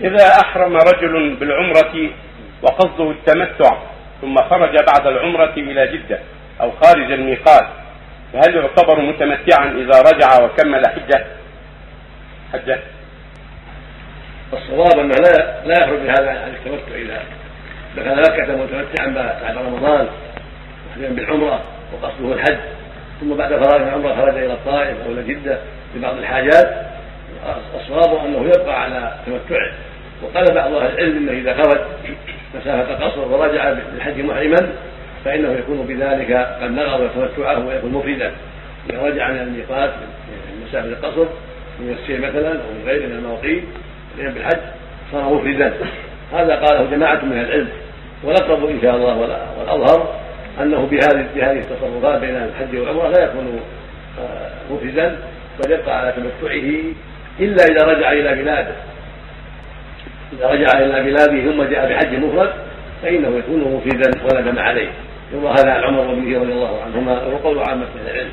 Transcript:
إذا أحرم رجل بالعمرة وقصده التمتع ثم خرج بعد العمرة إلى جدة أو خارج الميقات فهل يعتبر متمتعا إذا رجع وكمل حجة؟ حجة؟ الصواب أنه لا لا يخرج هذا عن التمتع إذا دخل مكة متمتعا بعد رمضان بالعمرة وقصده الحج ثم بعد فراغ العمرة خرج إلى الطائف أو إلى جدة لبعض الحاجات الصواب أنه يبقى على تمتعه وقال بعض أهل العلم أنه إذا خرج مسافة قصر ورجع بالحج محرما فإنه يكون بذلك قد نغض تمتعه ويكون مفيدا. إذا رجع من الميقات من مسافة القصر من السير مثلا أو من غيره من المواقيت بالحج صار مفردا هذا قاله جماعة من العلم. والأقرب إن شاء الله والأظهر أنه بهذه بهذه التصرفات بين الحج والعمرة لا يكون آه، مفردا بل يبقى على تمتعه إلا إذا رجع إلى بلاده. إذا رجع إلى بلاده ثم جاء بحج مفرد فإنه يكون مفيدا ولا دم عليه. يروى هذا عن عمر وابن رضي الله عنهما وقول عامة أهل العلم.